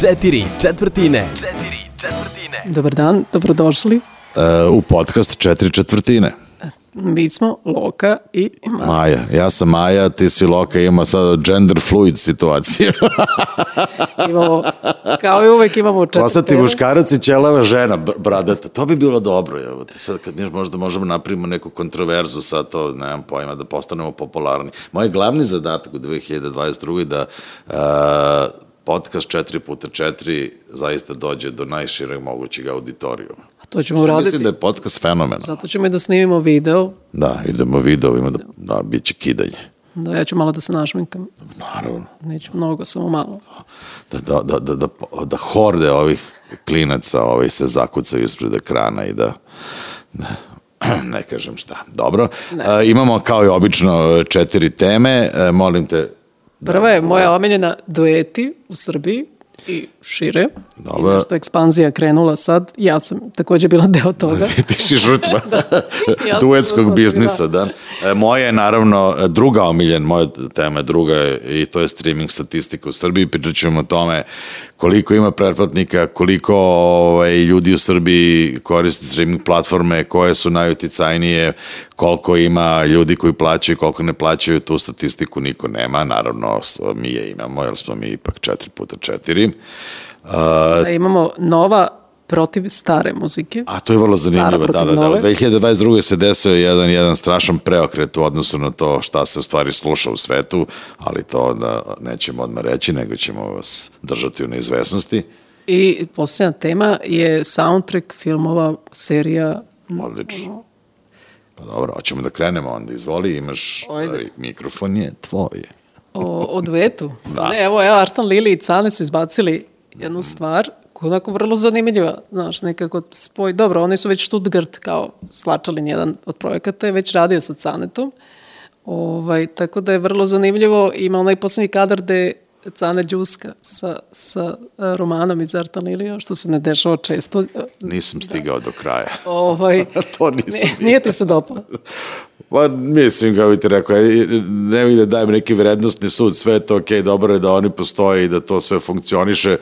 Četiri četvrtine. Četiri četvrtine. Dobar dan, dobrodošli. E, u podcast četiri četvrtine. Mi smo Loka i Maja. Maja, ja sam Maja, ti si Loka, ima sad gender fluid situaciju. Imamo, kao i uvek imamo četiri Posati muškarac i ćelava žena, br- bradata. To bi bilo dobro, evo te sad kad mi možda možemo napravimo neku kontroverzu sad to, nemam pojma, da postanemo popularni. Moj glavni zadatak u 2022. je da uh, podcast 4x4 zaista dođe do najšireg mogućeg auditorijuma. A to ćemo Što uraditi. Mislim da je podcast fenomen. Zato ćemo i da snimimo video. Da, idemo videovima, da, da, bit će kidanje. Da, ja ću malo da se našminkam. Naravno. Neću mnogo, samo malo. da, da, da, da, da, da horde ovih klinaca ovaj, se zakucaju ispred ekrana i da, da ne kažem šta. Dobro. E, imamo kao i obično četiri teme. E, molim te, Prva je moja omiljena dueti u Srbiji i šire. Dobro. I nešto ekspanzija krenula sad. Ja sam takođe bila deo toga. ti si žrtva Ja sam duetskog žrtva, biznisa, da. E, moja je naravno druga omiljen, moja tema je druga i to je streaming statistika u Srbiji. Pričat ćemo o tome koliko ima pretplatnika, koliko ovaj, ljudi u Srbiji koriste streaming platforme, koje su najuticajnije, koliko ima ljudi koji plaćaju, koliko ne plaćaju, tu statistiku niko nema, naravno mi je imamo, jer smo mi ipak 4 puta 4. Da imamo nova protiv stare muzike. A to je vrlo zanimljivo, da, da, da. nove. Od 2022. se desio jedan, jedan strašan preokret u odnosu na to šta se u stvari sluša u svetu, ali to da nećemo odmah reći, nego ćemo vas držati u neizvesnosti. I posljednja tema je soundtrack filmova, serija. Odlično. Pa dobro, hoćemo da krenemo onda, izvoli, imaš Ajde. mikrofon je tvoj. O, o duetu. Da. Ne, evo, evo, Artan Lili i Cane su izbacili jednu stvar koja je onako vrlo zanimljiva, znaš, nekako spoj, dobro, oni su već Stuttgart kao Slačalin, jedan od projekata, je već radio sa Canetom, ovaj, tako da je vrlo zanimljivo, ima onaj poslednji kadar gde Cane Đuska sa, sa eh, romanom iz Artan Lilija, što se ne dešava često. Nisam stigao do kraja. Ovaj, To nisam ne, nije ti se dopalo. Pa mislim, kao bi ti rekao, ja ne vidim da dajem neki vrednostni sud, sve je to okej, dobro je da oni postoje i da to sve funkcioniše.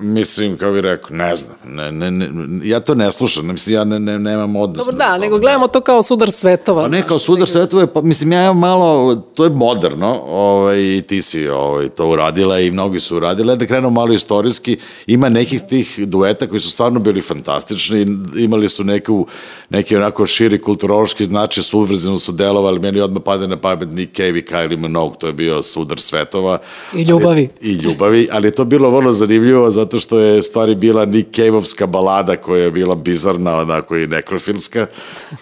Mislim, kao bi rekao, ne znam, ne, ne, ne, ja to ne slušam, mislim, ja ne, ne, nemam odnos. Dobro, da, nego gledamo to kao sudar svetova. Pa ne, kao sudar nego- svetove, pa mislim, ja malo, to je moderno, ovaj, i ti si ovaj, to uradila i mnogi su uradili, da krenemo malo istorijski, ima nekih tih dueta koji su stvarno bili fantastični, imali su neku, neki onako širi kulturološki značaj, su uvrzeno su delovali, meni odmah pade na pamet Nick Cave i Kylie Minogue, to je bio sudar svetova. I ljubavi. Ali, I ljubavi, ali to bilo vrlo zanimljivo zato što je stvari bila Nick Cave-ovska balada koja je bila bizarna, onako i nekrofilska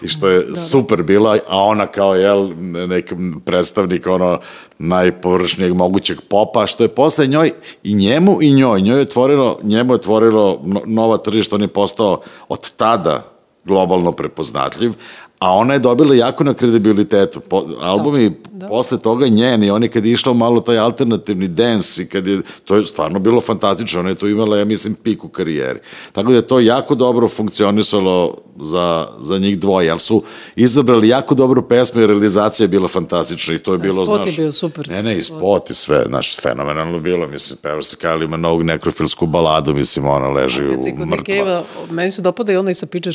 i što je super bila, a ona kao, jel, neki predstavnik ono najpovršnijeg mogućeg popa, što je posle njoj i njemu i njoj, njoj je otvorilo, njemu je otvorilo no- nova tržišta, on je postao od tada globalno prepoznatljiv, a ona je dobila jako na kredibilitetu. Po, albumi Da. posle toga njen i oni kad je išlo malo taj alternativni dance i kad je, to je stvarno bilo fantastično, ona je to imala, ja mislim, pik u karijeri. Tako da je to jako dobro funkcionisalo za, za njih dvoje, ali su izabrali jako dobru pesmu i realizacija je bila fantastična i to je bilo, spot je znaš... bio super, Ne, ne, i spot. spot i sve, znaš, fenomenalno bilo, mislim, peva se Kylie Minogue nekrofilsku baladu, mislim, ona leži u mrtva. Nikeva, meni se dopada i onaj sa PJ,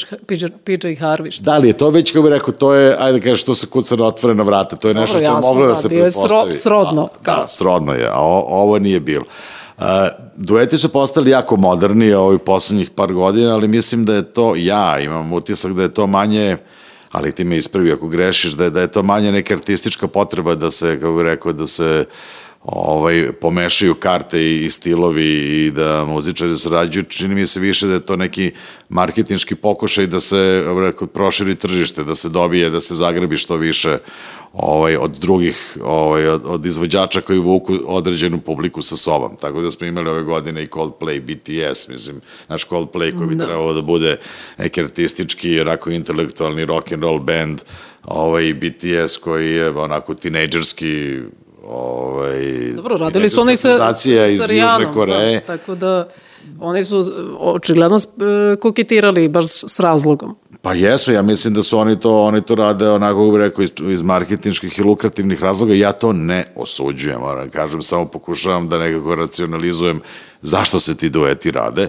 Harvey. Da li je to već, kako bih rekao, to je, ajde da kažeš, to se kuca na otvorena vrata, to je nešto što je jasno, moglo da da, se bio je sro- pretpostavi. srodno, A, kao. Da, srodno je, a o, ovo nije bilo. Uh, dueti su postali jako moderni ovih poslednjih par godina, ali mislim da je to, ja imam utisak da je to manje, ali ti me ispravi ako grešiš, da je, da je to manje neka artistička potreba da se, kako bih rekao, da se ovaj, pomešaju karte i, i stilovi i da muzičari sarađuju, čini mi se više da je to neki marketinški pokušaj da se rekao, proširi tržište, da se dobije, da se zagrebi što više ovaj, od drugih, ovaj, od, od izvođača koji vuku određenu publiku sa sobom. Tako da smo imali ove godine i Coldplay, BTS, mislim, naš Coldplay koji bi da. trebalo da bude neki artistički, onako intelektualni rock and roll band, ovaj, BTS koji je onako tinejdžerski ovaj, Dobro, radili su oni sa, reprezentacija iz sa Južne Rijanom, Koreje. Da, tako da oni su očigledno e, koketirali baš s razlogom. Pa jesu, ja mislim da su oni to, oni to rade onako, kako bih rekao, iz, iz marketinških i lukrativnih razloga. Ja to ne osuđujem, moram da kažem, samo pokušavam da nekako racionalizujem zašto se ti dueti rade.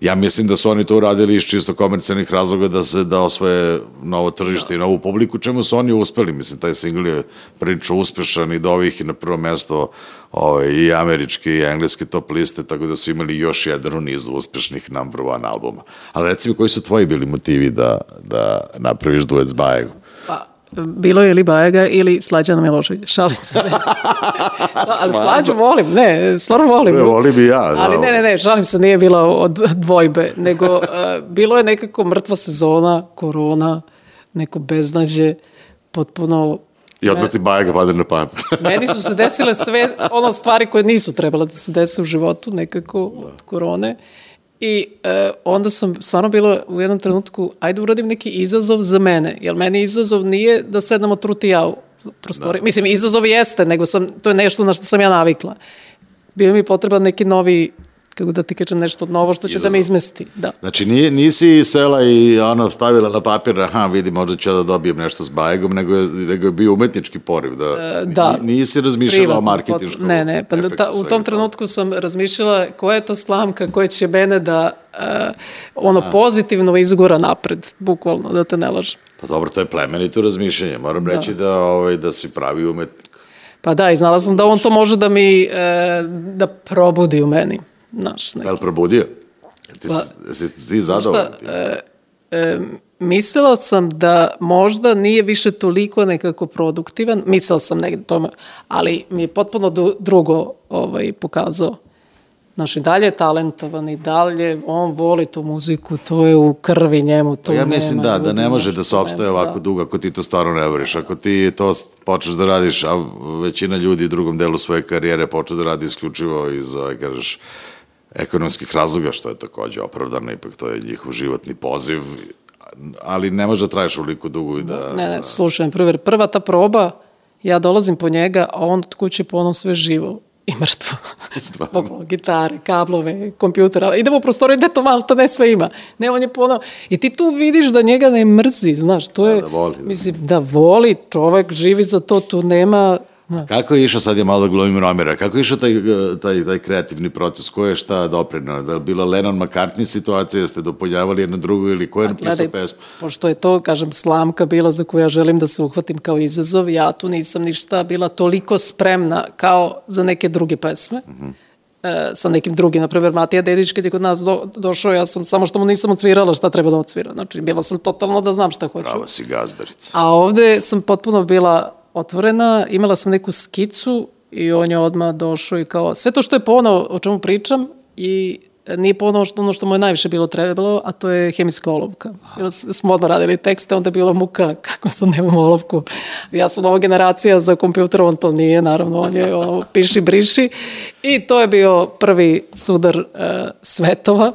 Ja mislim da su oni to uradili iz čisto komercijalnih razloga da se da osvoje novo tržište i novu publiku, čemu su oni uspeli. Mislim, taj singl je prilično uspešan i do ovih i na prvo mesto ovaj, i američke i engleske top liste, tako da su imali još jedan u nizu uspešnih number one albuma. Ali recimo, koji su tvoji bili motivi da, da napraviš duet s Bajegom? Pa, bilo je ili Bajega ili Slađana Miloševića. Šalim se. Ali Slađu volim, ne, stvarno volim. Ne, volim i ja. Ali da. ne, ne, ne, šalim se, nije bila od dvojbe, nego uh, bilo je nekako mrtva sezona, korona, neko beznađe, potpuno I odmah ti Bajega pade na pamet. Meni su se desile sve ono stvari koje nisu trebala da se dese u životu nekako od korone. I e, onda sam stvarno bila u jednom trenutku, ajde uradim neki izazov za mene, jer meni izazov nije da sednemo truti ja u prostori. Da. Mislim, izazov jeste, nego sam, to je nešto na što sam ja navikla. Bio mi potreban neki novi kako da ti kažem nešto novo što će Izazov. da me izmesti. Da. Znači nije, nisi sela i ono stavila na papir, aha vidi možda ću ja da dobijem nešto s Bajegom, nego je, nego je bio umetnički poriv. Da, e, da. Nisi razmišljala Privatno, o marketinškom Ne, ne, pa ta, u tom trenutku sam razmišljala koja je to slamka koja će mene da uh, ono a. pozitivno izgora napred, bukvalno, da te ne lažem. Pa dobro, to je plemenito razmišljanje. Moram da. reći da, ovaj, da si pravi umetnik. Pa da, i znala sam da on to može da mi, e, da probudi u meni. Naš, neki. Je li probudio? Ti, pa, si ti zadovoljni? E, e, mislila sam da možda nije više toliko nekako produktivan, mislila sam negde tome, ali mi je potpuno drugo ovaj, pokazao. Znaš, i dalje je talentovan, i dalje on voli tu muziku, to je u krvi njemu. To pa ja mislim nema, da, da ne može da se opstaje ovako da. dugo ako ti to stvarno ne voliš. Ako ti to počneš da radiš, a većina ljudi u drugom delu svoje karijere počne da radi isključivo iz, ovaj, kažeš, ekonomskih razloga, što je takođe opravdano, ipak to je njihov životni poziv, ali ne može da traješ uliko dugo i da... Ne, ne, slušaj, prvi, prva ta proba, ja dolazim po njega, a on od kuće po onom sve živo i mrtvo. Stvarno. gitare, kablove, kompjutera. Idemo u prostoru gde to malo to ne sve ima. Ne, on je pono... I ti tu vidiš da njega ne mrzi, znaš, to je... Da, da voli. Da. Mislim, da voli, čovek živi za to, tu nema Da. Kako je išao, sad je malo da glumim Romera, kako je išao taj, taj, taj kreativni proces, ko je šta doprinao? Da je bila Lennon McCartney situacija, jeste dopoljavali jedno drugo ili ko je pa napisao pesmu? Pošto je to, kažem, slamka bila za koju ja želim da se uhvatim kao izazov, ja tu nisam ništa bila toliko spremna kao za neke druge pesme. Uh -huh e, sa nekim drugim, na primjer Matija Dedić kad je kod nas do, došao, ja sam samo što mu nisam odsvirala šta treba da odsvira, znači bila sam totalno da znam šta hoću. Prava si gazdarica. A ovde sam potpuno bila otvorena, imala sam neku skicu i on je odmah došao i kao, sve to što je po ono o čemu pričam i nije po ono što, ono što mu je najviše bilo trebalo, a to je hemijska olovka. Jer smo odmah radili tekste, onda je bila muka kako sam nemam olovku. Ja sam nova generacija za kompjuter, on to nije, naravno, on je ono, piši, briši. I to je bio prvi sudar uh, svetova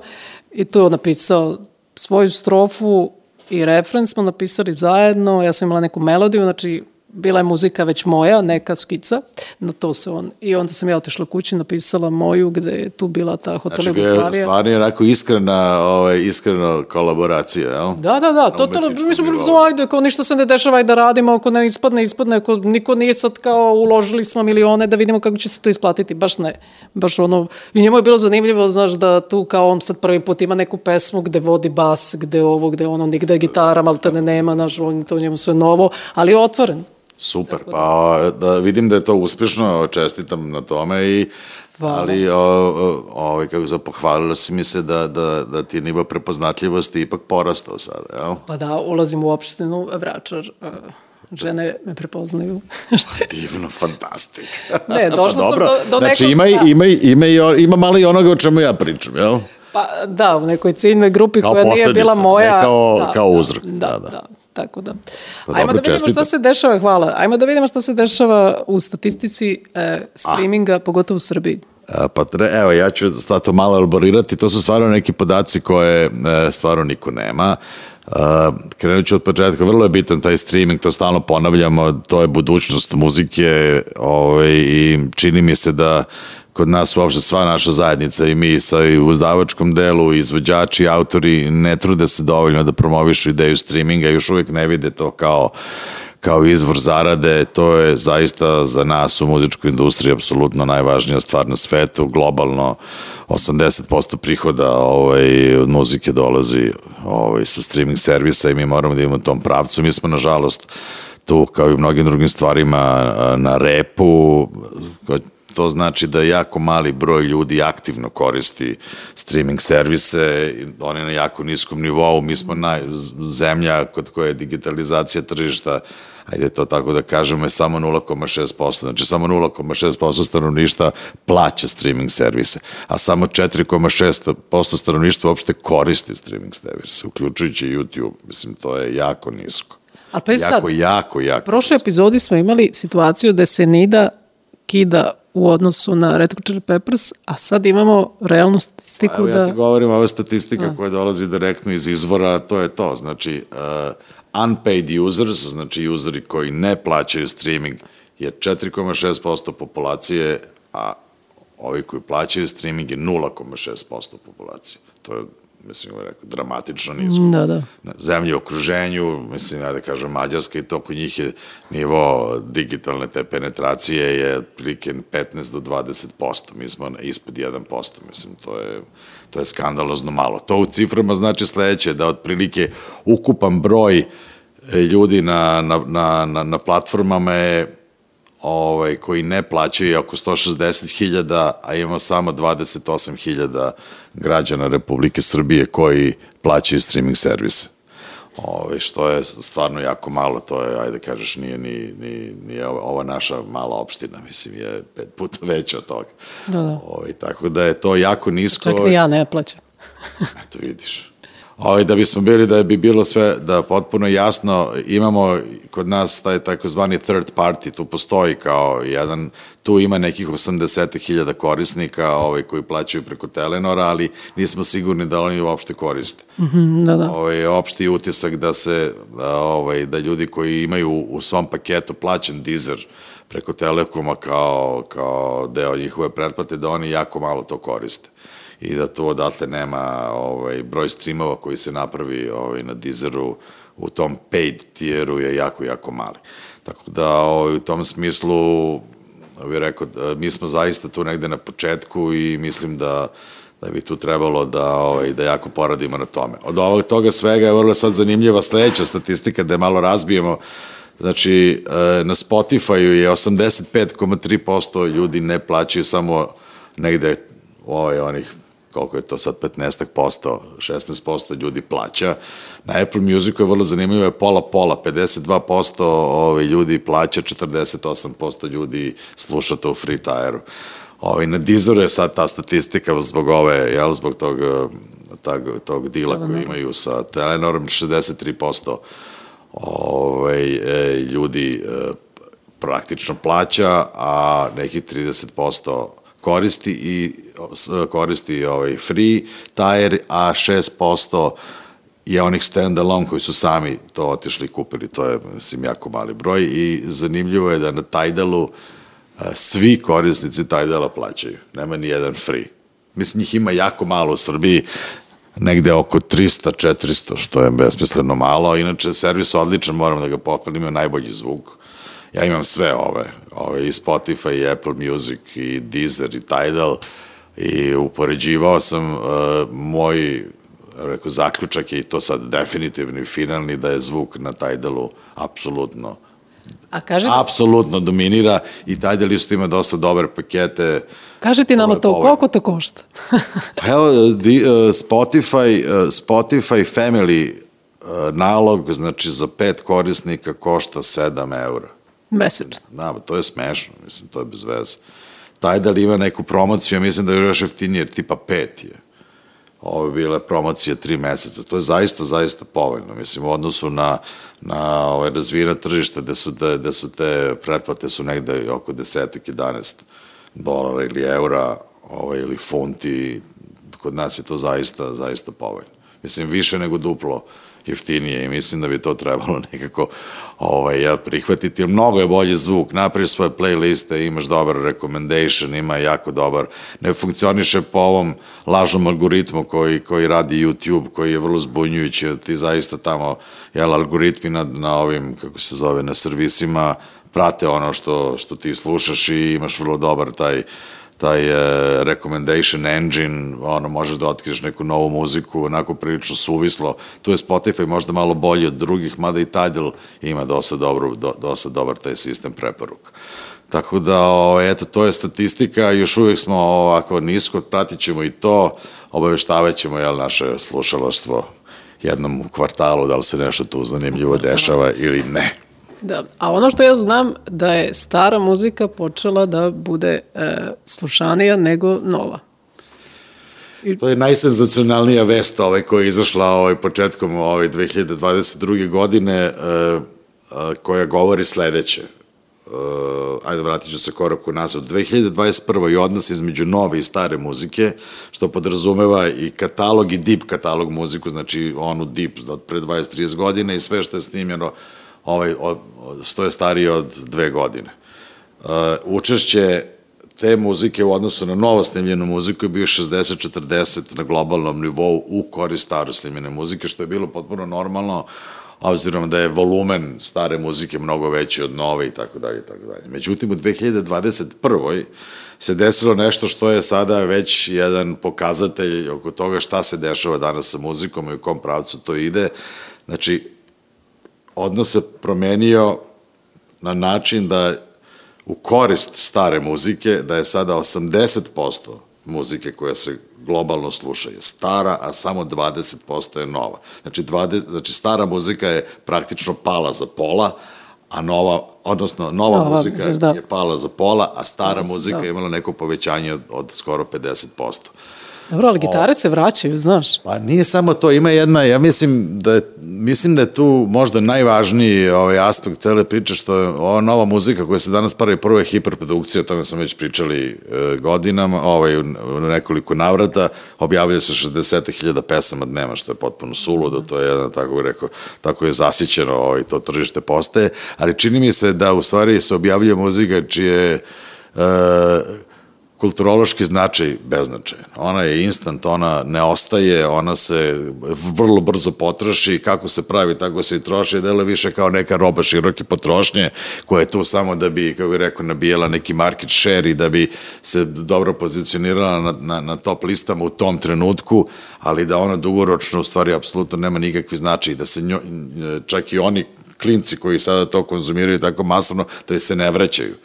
i tu je napisao svoju strofu i refren smo napisali zajedno, ja sam imala neku melodiju, znači bila je muzika već moja, neka skica, na to se on, i onda sam ja otišla kući, napisala moju, gde je tu bila ta Hotel znači, Jugoslavija. Znači, stvarno je onako iskrena, ovaj, iskrena kolaboracija, jel? Da, da, da, to, to, mi smo brzo, ajde, kao ništa se ne dešava, ajde da radimo, ako ne ispadne, ispadne, ako niko nije sad kao uložili smo milione da vidimo kako će se to isplatiti, baš ne, baš ono, i njemu je bilo zanimljivo, znaš, da tu kao on sad prvi put ima neku pesmu gde vodi bas, gde ovo, gde ono, nigde gitara, malo te ne nema, znaš, on to njemu sve novo, ali je otvoren, Super, da. pa da vidim da je to uspešno, čestitam na tome i Hvala. ali o, o, ovaj, kako za pohvalila si mi se da, da, da ti je nivo prepoznatljivosti ipak porastao sada, jel? Pa da, ulazim u opštinu Vračar, žene me prepoznaju. Divno, fantastik. Ne, došla pa, sam do, do znači, nekog... Znači, ima, ima, ima, ima, ima malo i onoga o čemu ja pričam, jel? Pa da, u nekoj ciljnoj grupi kao koja nije bila moja. Ne kao, da, kao uzrok. Da, da, da. da. Tako da. Pa Ajmo da vidimo šta se dešava, hvala. Ajmo da vidimo šta se dešava u statistici e, streaminga, A. pogotovo u Srbiji. A, pa tre, evo, ja ću to malo elaborirati, to su stvarno neki podaci koje e, stvarno niko nema. Uh, krenut ću od početka, vrlo je bitan taj streaming, to stalno ponavljamo, to je budućnost muzike ovaj, i čini mi se da kod nas uopšte sva naša zajednica i mi sa i uzdavačkom delu, izvođači, autori ne trude se dovoljno da promovišu ideju streaminga, još uvek ne vide to kao kao izvor zarade, to je zaista za nas u muzičkoj industriji apsolutno najvažnija stvar na svetu, globalno 80% prihoda ovaj, od muzike dolazi ovaj, sa streaming servisa i mi moramo da imamo u tom pravcu. Mi smo, nažalost, tu, kao i u mnogim drugim stvarima, na repu, to znači da jako mali broj ljudi aktivno koristi streaming servise, oni na jako niskom nivou, mi smo na zemlja kod koje je digitalizacija tržišta ajde to tako da kažemo, je samo 0,6%. Znači samo 0,6% stanovništva plaća streaming servise, a samo 4,6% stanovništva uopšte koristi streaming servise, uključujući YouTube. Mislim, to je jako nisko. A pa je jako, sad, jako, jako. U prošloj epizodi smo imali situaciju da se Nida kida u odnosu na Red Hot Chili Peppers, a sad imamo realnu statistiku Evo, da... ja ti govorim, ova statistika a. koja dolazi direktno iz izvora, to je to. Znači, uh, unpaid users, znači useri koji ne plaćaju streaming, je 4,6% populacije, a ovi koji plaćaju streaming je 0,6% populacije. To je mislim, rekao, dramatično nisko. Da, da. Zemlje u okruženju, mislim, ja da kažem, Mađarska i to kod njih je nivo digitalne te penetracije je otprilike 15 do 20%. Mi smo ispod 1%, mislim, to je to je skandalozno malo. To u ciframa znači sledeće, da otprilike ukupan broj e, ljudi na, na, na, na, na platformama je ovaj, koji ne plaćaju oko 160.000, a imamo samo 28.000 građana Republike Srbije koji plaćaju streaming servise. Ove, ovaj, što je stvarno jako malo, to je, ajde kažeš, nije ni, ni, ni ova naša mala opština, mislim, je pet puta veća od toga. Da, da. Ove, ovaj, tako da je to jako nisko. Čak ni ja ne plaćam. Eto vidiš. Ovaj, da bismo bili da bi bilo sve, da potpuno jasno, imamo kod nas taj takozvani third party, tu postoji kao jedan, tu ima nekih 80.000 korisnika ovaj, koji plaćaju preko Telenora, ali nismo sigurni da oni uopšte koriste. Mm -hmm, da, da. Ovaj, opšti utisak da se, da, ovaj, da ljudi koji imaju u svom paketu plaćen dizer preko Telekoma kao, kao deo njihove pretplate, da oni jako malo to koriste i da to odatle nema ovaj, broj streamova koji se napravi ovaj, na Deezeru u tom paid tieru je jako, jako mali. Tako da ovaj, u tom smislu bih rekao, da mi smo zaista tu negde na početku i mislim da da bi tu trebalo da, ovaj, da jako poradimo na tome. Od ovog toga svega je vrlo sad zanimljiva sledeća statistika da je malo razbijemo. Znači, e, na Spotify-u je 85,3% ljudi ne plaćaju samo negde ovaj, onih koliko je to sad 15 posto, 16 ljudi plaća. Na Apple Musicu je vrlo zanimljivo, je pola-pola, 52 ovaj, ljudi plaća, 48 ljudi sluša to u free tire-u. Ovaj, na Deezeru je sad ta statistika zbog ove, jel, zbog tog, tog, tog dila koji imaju sa Telenorom, 63% ovaj, e, ljudi e, praktično plaća, a nekih 30% koristi i koristi ovaj free tire, a 6% je onih stand-alone koji su sami to otišli i kupili. To je, mislim, jako mali broj i zanimljivo je da na Tidalu svi korisnici Tidala plaćaju. Nema ni jedan free. Mislim, njih ima jako malo u Srbiji, negde oko 300, 400, što je besmisleno malo. Inače, servis odličan, moram da ga pohvalim, ima najbolji zvuk ja imam sve ove, ove i Spotify, i Apple Music, i Deezer, i Tidal, i upoređivao sam uh, moj rekao, zaključak je i to sad definitivni, finalni, da je zvuk na Tidalu apsolutno A kažete... Apsolutno dominira i Tidal isto ima dosta dobre pakete. Kažete nama to, koliko to košta? pa evo, di, uh, Spotify, uh, Spotify Family uh, nalog, znači za pet korisnika košta 7 eura. Mesečno. Da, to je smešno, mislim, to je bez veze. Taj da li ima neku promociju, mislim da je još jeftinije, tipa pet je. Ovo je bila promocija tri meseca. To je zaista, zaista povoljno. Mislim, u odnosu na, na ove razvijene tržište gde su, te, gde su te pretplate su negde oko desetak, 11 dolara ili eura ovaj, ili funti, kod nas je to zaista, zaista povoljno. Mislim, više nego duplo jeftinije i mislim da bi to trebalo nekako ovaj, ja, prihvatiti, mnogo je bolji zvuk, napraviš svoje playliste, imaš dobar recommendation, ima jako dobar, ne funkcioniše po ovom lažnom algoritmu koji, koji radi YouTube, koji je vrlo zbunjujući, ti zaista tamo, jel, algoritmi na, na ovim, kako se zove, na servisima, prate ono što, što ti slušaš i imaš vrlo dobar taj taj e, recommendation engine, ono, možeš da otkriješ neku novu muziku, onako prilično suvislo. Tu je Spotify možda malo bolji od drugih, mada i Tidal ima dosta, dobro, do, dosta dobar taj sistem preporuka. Tako da, o, ovaj, eto, to je statistika, još uvijek smo ovako nisko, pratit ćemo i to, obaveštavat ćemo, jel, naše slušalaštvo jednom u kvartalu, da li se nešto tu zanimljivo dešava ili ne. Da, a ono što ja znam da je stara muzika počela da bude e, slušanija nego nova. To je najsenzacionalnija vest ovaj, koja je izašla ovaj, početkom ovaj, 2022. godine e, e, koja govori sledeće. Uh, ajde vratit ću se korak u nazad. 2021. je odnos između nove i stare muzike, što podrazumeva i katalog i deep katalog muziku, znači onu deep od pre 20-30 godina i sve što je snimljeno ovaj, od, što je starije od dve godine. Uh, učešće te muzike u odnosu na novo snimljenu muziku je bio 60-40 na globalnom nivou u korist staro snimljene muzike, što je bilo potpuno normalno, obzirom da je volumen stare muzike mnogo veći od nove i tako dalje i tako dalje. Međutim, u 2021. se desilo nešto što je sada već jedan pokazatelj oko toga šta se dešava danas sa muzikom i u kom pravcu to ide. Znači, odnos se promenio na način da u korist stare muzike, da je sada 80% muzike koja se globalno sluša je stara, a samo 20% je nova. Znači, 20, znači stara muzika je praktično pala za pola, a nova, odnosno nova, nova muzika da. je pala za pola, a stara muzika da. je imala neko povećanje od, od skoro 50%. Dobro, ali gitare o, se vraćaju, znaš. Pa nije samo to, ima jedna, ja mislim da je, mislim da je tu možda najvažniji ovaj aspekt cele priče, što je ova nova muzika koja se danas pravi, prvo je hiperprodukcija, o tome smo već pričali e, godinama, ovaj, u, nekoliko navrata, objavlja se 60.000 pesama dnevno, što je potpuno suludo, to je jedan, tako bih rekao, tako je zasićeno, ovaj, to tržište postaje, ali čini mi se da u stvari se objavlja muzika čije e, kulturološki značaj beznačajan. Ona je instant, ona ne ostaje, ona se vrlo brzo potroši, kako se pravi, tako se i troši, delo više kao neka roba široke potrošnje, koja je tu samo da bi, kako bih rekao, nabijela neki market share i da bi se dobro pozicionirala na, na, na top listama u tom trenutku, ali da ona dugoročno u stvari apsolutno nema nikakvi značaj, da se njo, čak i oni klinci koji sada to konzumiraju tako masovno, da se ne vraćaju.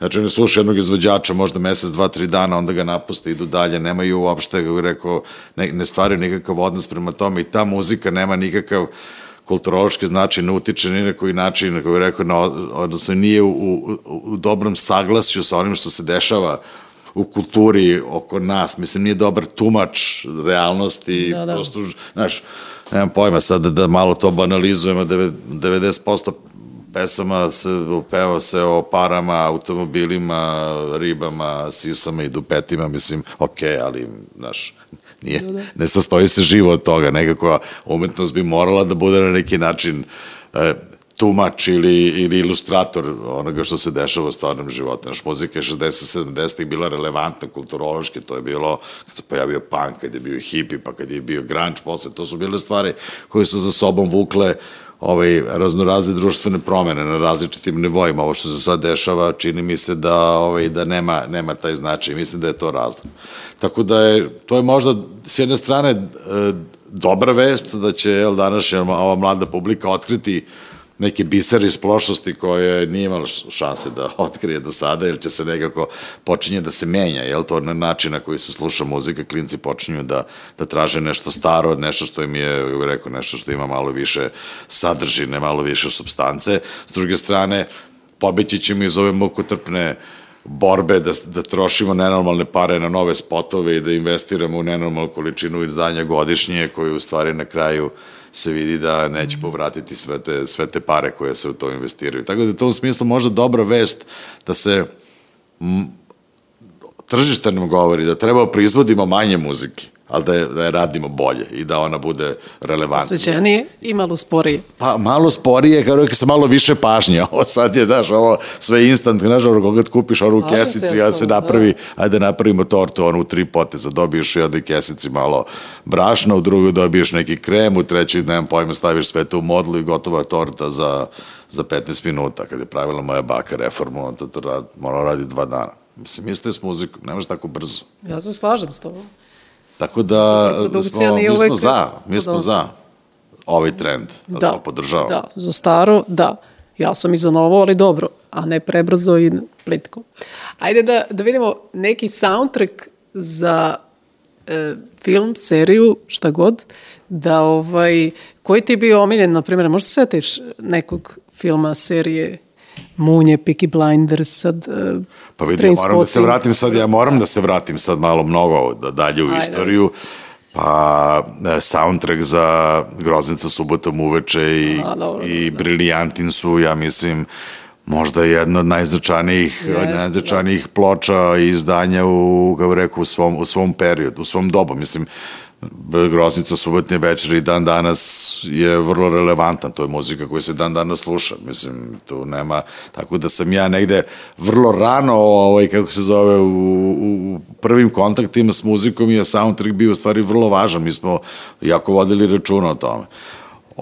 Znači, oni slušaju jednog izvođača možda mesec, dva, tri dana, onda ga napuste, idu dalje, nemaju uopšte, kako bih rekao, ne, ne stvaraju nikakav odnos prema tome i ta muzika nema nikakav kulturološki značaj, ne utiče ni na koji način, kako bih rekao, na, odnosno nije u, u, u dobrom saglasju sa onim što se dešava u kulturi oko nas. Mislim, nije dobar tumač realnosti, da, da. prosto, znaš, nemam pojma sad da, da malo to banalizujemo, 90% pesama se peva se o parama, automobilima, ribama, sisama i dupetima, mislim, ok, ali, znaš, nije, ne sastoji se živo od toga, nekako umetnost bi morala da bude na neki način e, tumač ili, ili ilustrator onoga što se dešava u stvarnom životu. Naš muzika je 60-70-ih bila relevantna kulturološki, to je bilo kad se pojavio punk, kad je bio hippie, pa kad je bio grunge, posle, to su bile stvari koje su za sobom vukle ovaj, raznorazne društvene promene na različitim nivoima. Ovo što se sad dešava, čini mi se da, ovaj, da nema, nema taj značaj. Mislim da je to razlog. Tako da je, to je možda s jedne strane e, dobra vest da će jel, današnja ova mlada publika otkriti neke bisere iz prošlosti koje nije imala šanse da otkrije do sada, jer će se nekako počinje da se menja, jel to na način na koji se sluša muzika, klinci počinju da, da traže nešto staro, nešto što im je, rekao, nešto što ima malo više sadržine, malo više substance. S druge strane, pobeći ćemo iz ove mukotrpne borbe da, da trošimo nenormalne pare na nove spotove i da investiramo u nenormalnu količinu izdanja godišnje, koje u stvari na kraju uh, se vidi da neće povratiti sve te, sve te pare koje se u to investiraju. Tako da to u smislu možda dobra vest da se m, tržište nam govori da treba proizvodimo manje muzike ali da je, da je radimo bolje i da ona bude relevantna. Osvećenije i malo sporije. Pa malo sporije, kao rekao sa malo više pažnje. Ovo sad je, znaš, ovo sve instant, znaš, ovo koga kupiš onu kesici, ja se napravi, da. ajde napravimo tortu, onu u tri poteza, dobiješ u jednoj kesici malo brašna, u drugoj dobiješ neki krem, u trećoj, nemam pojma, staviš sve to u modlu i gotova torta za, za 15 minuta. Kad je pravila moja baka reformu, on to, to mora radi dva dana. Mislim, isto je s muzikom, ne može tako brzo. Ja se slažem s tobom. Tako da, Produkcija smo, mi smo za, mi smo Da. za ovaj trend, da, Da, to podržavamo. Da, za staro, da. Ja sam i za novo, ali dobro, a ne prebrzo i plitko. Ajde da, da vidimo neki soundtrack za e, film, seriju, šta god, da ovaj, koji ti je bio omiljen, na primjer, možda se setiš nekog filma, serije, Munje, Peaky Blinders, sad e, Pa vidi, ja moram da se vratim sad, ja moram da se vratim sad malo mnogo da dalje u Ajde. istoriju. Pa, e, soundtrack za Groznica subotom uveče i, A, dobro, i da. Briljantin su, ja mislim, možda jedna od najznačajnijih, Jeste, najznačajnijih ploča i izdanja u, kako rekao, u svom, u svom periodu, u svom dobu. Mislim, Groznica subotnje večeri i dan danas je vrlo relevantan, to je muzika koja se dan danas sluša, mislim, tu nema, tako da sam ja negde vrlo rano, ovaj, kako se zove, u, u, prvim kontaktima s muzikom je soundtrack bio u stvari vrlo važan, mi smo jako vodili računa o tome.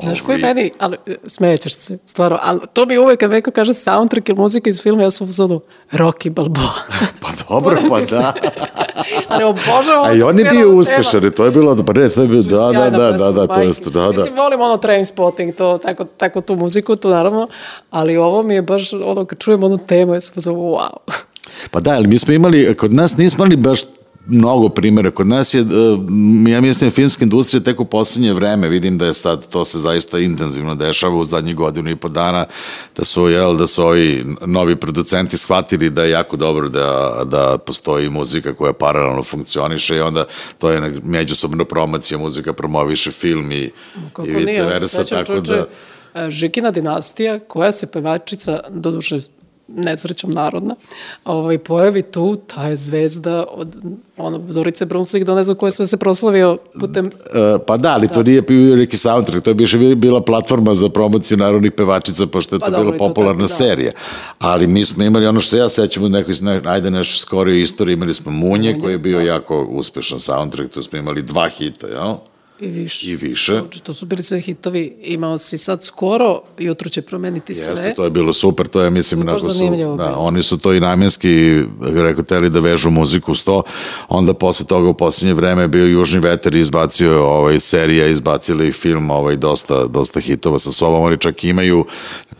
Znaš koji meni, ali e, smećeš se, stvarno, ali to mi uvek kad neko kaže soundtrack ili muzika iz filma, ja sam u zonu Rocky Balboa. Pa dobro, pa da. ali obožavam A i on je bio uspešan i to je bilo, pa ne, to je bilo, da, da, da, da, da, to jest, da, da. Mislim, volim ono train spotting, to, tako, tako tu muziku, tu naravno, ali ovo mi je baš, ono, kad čujem onu temu, ja sam u zonu, wow. Pa da, ali mi smo imali, kod nas nismo imali baš mnogo primjera. Kod nas je, e, ja mislim, filmska industrija tek u poslednje vreme, vidim da je sad, to se zaista intenzivno dešava u zadnjih godinu i po dana, da su, jel, da su ovi novi producenti shvatili da je jako dobro da, da postoji muzika koja paralelno funkcioniše i onda to je međusobna promocija, muzika promoviše film i, Kako i vice versa, tako čoveče, da... e, Žikina dinastija, koja se pevačica, doduše nesrećom narodna, ovaj, pojavi tu, ta je zvezda od ono, Zorice Brunslik do ne znam koje sve se proslavio putem E, pa da, ali to nije bio neki soundtrack, to je više bila platforma za promociju narodnih pevačica, pošto je to Pa bila dobro, popularna tako, da. serija. Ali mi smo imali ono što ja sećam u nekoj, ne, ajde nešto skorio istoriji, imali smo Munje, koji je bio jako uspešan soundtrack, tu smo imali dva hita, jel? I više. I više. Znači, to su bili sve hitovi. Imao si sad skoro, jutro će promeniti sve. Jeste, to je bilo super, to je, mislim, Baš su, da, oni su to i namjenski, rekao, teli da vežu muziku s to, onda posle toga u posljednje vreme je bio Južni veter i izbacio ovaj, serija, izbacili film, ovaj, dosta, dosta hitova sa sobom, oni čak imaju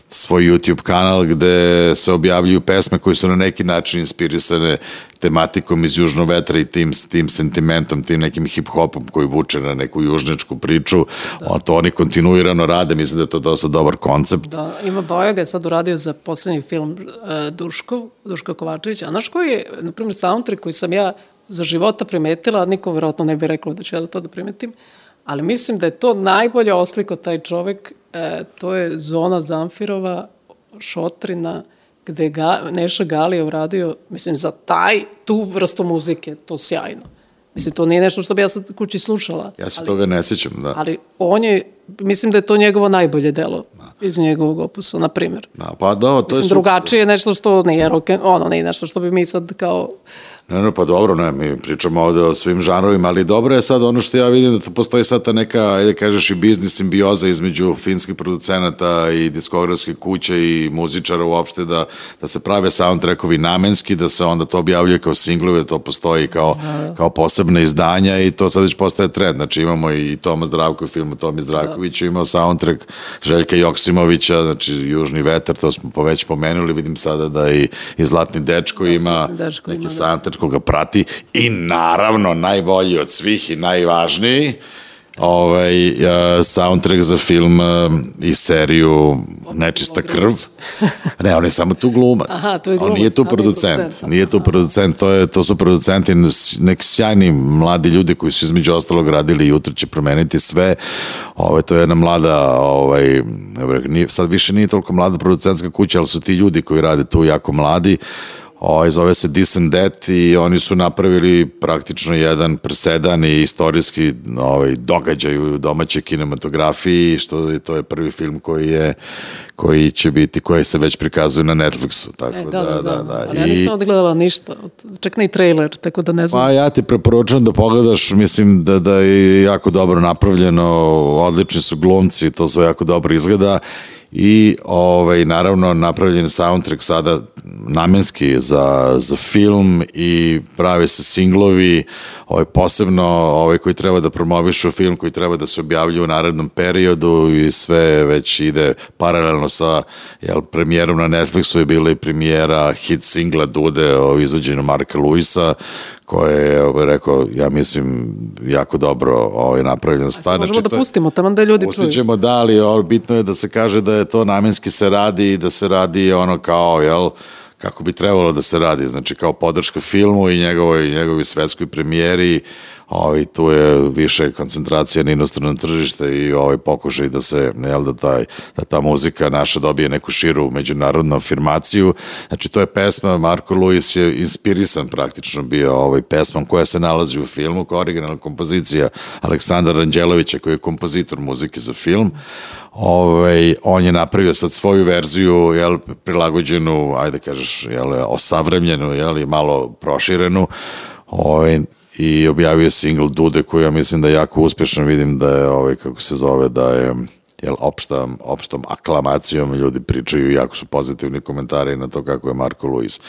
svoj YouTube kanal gde se objavljuju pesme koji su na neki način inspirisane tematikom iz Južnog vetra i tim, tim sentimentom, tim nekim hip-hopom koji vuče na neku južničku priču. Da. To oni kontinuirano rade, mislim da je to dosta dobar koncept. Da, ima Boja ga je sad uradio za poslednji film uh, Duškov, Duško Kovačević. A znaš koji je, na primjer, soundtrack koji sam ja za života primetila, niko verovatno ne bi rekao da ću ja da to da primetim, ali mislim da je to najbolje osliko taj čovek, e, to je Zona Zamfirova, Šotrina, gde je ga, Neša Galija uradio, mislim, za taj, tu vrstu muzike, to sjajno. Mislim, to nije nešto što bi ja sad kući slušala. Ja se ali, toga ne sjećam, da. Ali on je, mislim da je to njegovo najbolje delo iz njegovog opusa, na primjer. da pa da, to je Mislim, drugačije je nešto što nije rock, ono, nije nešto što bi mi sad kao Ne, ne, pa dobro, ne, mi pričamo ovde o svim žanrovima, ali dobro je sad ono što ja vidim da tu postoji sad ta neka, ajde kažeš i biznis simbioza između finskih producenata i diskografske kuće i muzičara uopšte da, da se prave soundtrackovi namenski, da se onda to objavljuje kao singlove, to postoji kao, kao posebne izdanja i to sad već postaje trend. Znači imamo i Toma Zdravko, film Tomi Zdravković, imao soundtrack Željka Joksimovića, znači Južni vetar, to smo već pomenuli, vidim sada da i, i Zlatni dečko ima Zlatni dečko neki ima, da. soundtrack koga prati i naravno najbolji od svih i najvažniji ovaj, uh, soundtrack za film uh, i seriju Nečista krv. Ne, on je samo tu glumac. Aha, tu je On glumac, nije tu producent. producent. Nije tu producent, to, je, to su producenti neki sjajni mladi ljudi koji su između ostalog radili Jutro će promeniti sve. Ovaj, to je jedna mlada, ovaj, nije, sad više nije toliko mlada producentska kuća, ali su ti ljudi koji rade tu jako mladi. Ovaj, zove se Decent Death i oni su napravili praktično jedan presedan i istorijski ovaj, događaj u domaćoj kinematografiji, što je, to je prvi film koji je koji će biti, koji se već prikazuje na Netflixu. Tako E, da, da, da. da. Ali ja nisam odgledala ništa, čak ne i trailer, tako da ne znam. Pa ja ti preporučujem da pogledaš, mislim da, da je jako dobro napravljeno, odlični su glumci, to sve jako dobro izgleda i ovaj, naravno napravljen soundtrack sada namenski za, za film i prave se singlovi, ovaj, posebno ovaj koji treba da promovišu film, koji treba da se objavlju u narednom periodu i sve već ide paralelno sa jel, premijerom na Netflixu je bila i premijera hit singla Dude o izvođenju Marka Luisa, koje je ovaj, rekao, ja mislim, jako dobro ovaj, napravljena stvar. Možemo Znači, da pustimo, tamo da ljudi čuju. Pustit ćemo da, ali bitno je da se kaže da je to namenski se radi i da se radi ono kao, jel, kako bi trebalo da se radi, znači kao podrška filmu i njegovoj, njegovi svetskoj premijeri, ovaj, tu je više koncentracija na inostrano tržište i ovaj pokušaj da se, jel, da, taj, da ta muzika naša dobije neku širu međunarodnu afirmaciju. Znači, to je pesma, Marko Luis je inspirisan praktično bio ovaj pesmom koja se nalazi u filmu, kao originalna kompozicija Aleksandra Anđelovića, koji je kompozitor muzike za film. Ovaj, on je napravio sad svoju verziju, jel, prilagođenu, ajde kažeš, jel, osavremljenu, jel, malo proširenu, ovaj, i objavio single Dude koji ja mislim da je jako uspešan, vidim da je, ovaj, kako se zove, da je jel, opštom, opštom aklamacijom ljudi pričaju, jako su pozitivni komentari na to kako je Marko Luis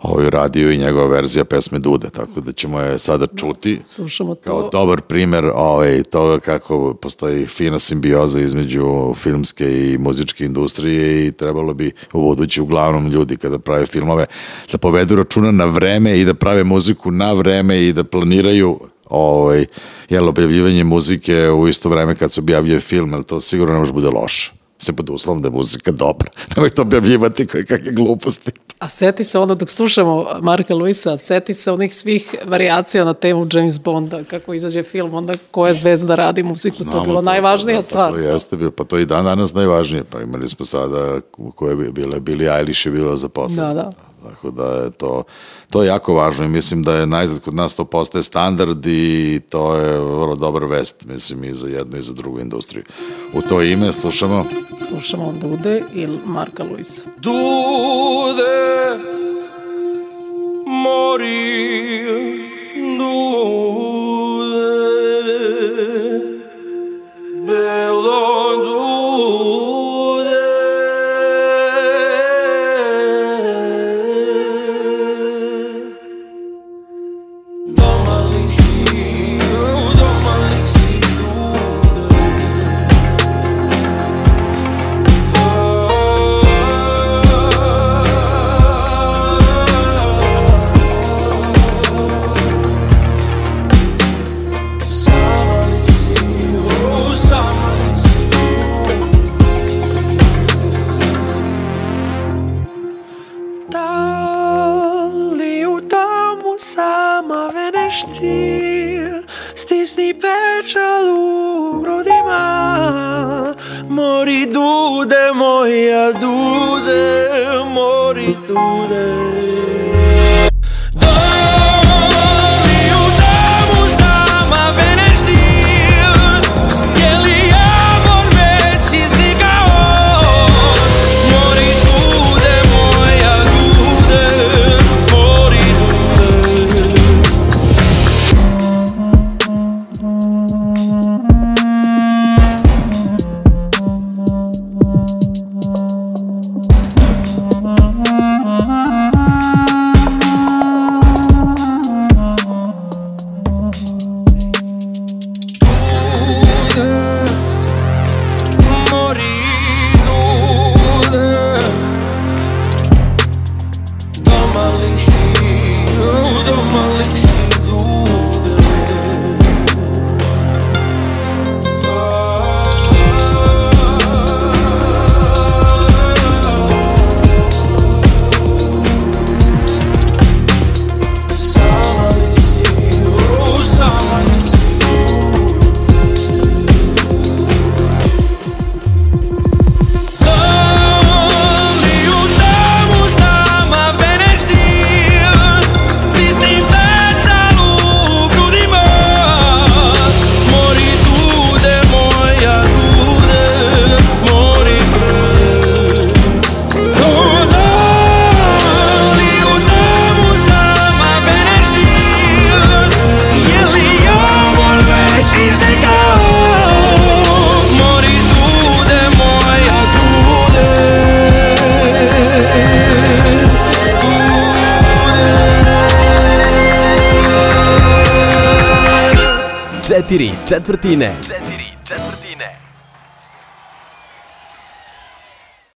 ovaj, radio i njegova verzija pesme Dude, tako da ćemo je sada čuti Slušamo kao to. dobar primer ovaj, toga kako postoji fina simbioza između filmske i muzičke industrije i trebalo bi u budući uglavnom ljudi kada prave filmove da povedu računa na vreme i da prave muziku na vreme i da planiraju ovaj, jel, objavljivanje muzike u isto vreme kad se objavljuje film, jer to sigurno ne može bude loše. Se pod uslovom da je muzika dobra. Nemoj to objavljivati koje kakve gluposti. A seti se onda dok slušamo Marka Luisa, seti se onih svih variacija na temu James Bonda, kako izađe film, onda koja zvezda radi muziku, to je Znamo bilo to, najvažnija da, stvar. Pa to jeste, bilo, pa to i dan danas najvažnije. Pa imali smo sada koje bi bile, Billie Eilish je bilo za posao. Da, da. Tako da je to, to je jako važno i mislim da je najzad kod nas to postaje standard i to je vrlo dobar vest, mislim, i za jednu i za drugu industriju. U to ime slušamo Slušamo Dude ili Marka Luisa. Dude, mori, dude, Četiri četvrtine. Četiri.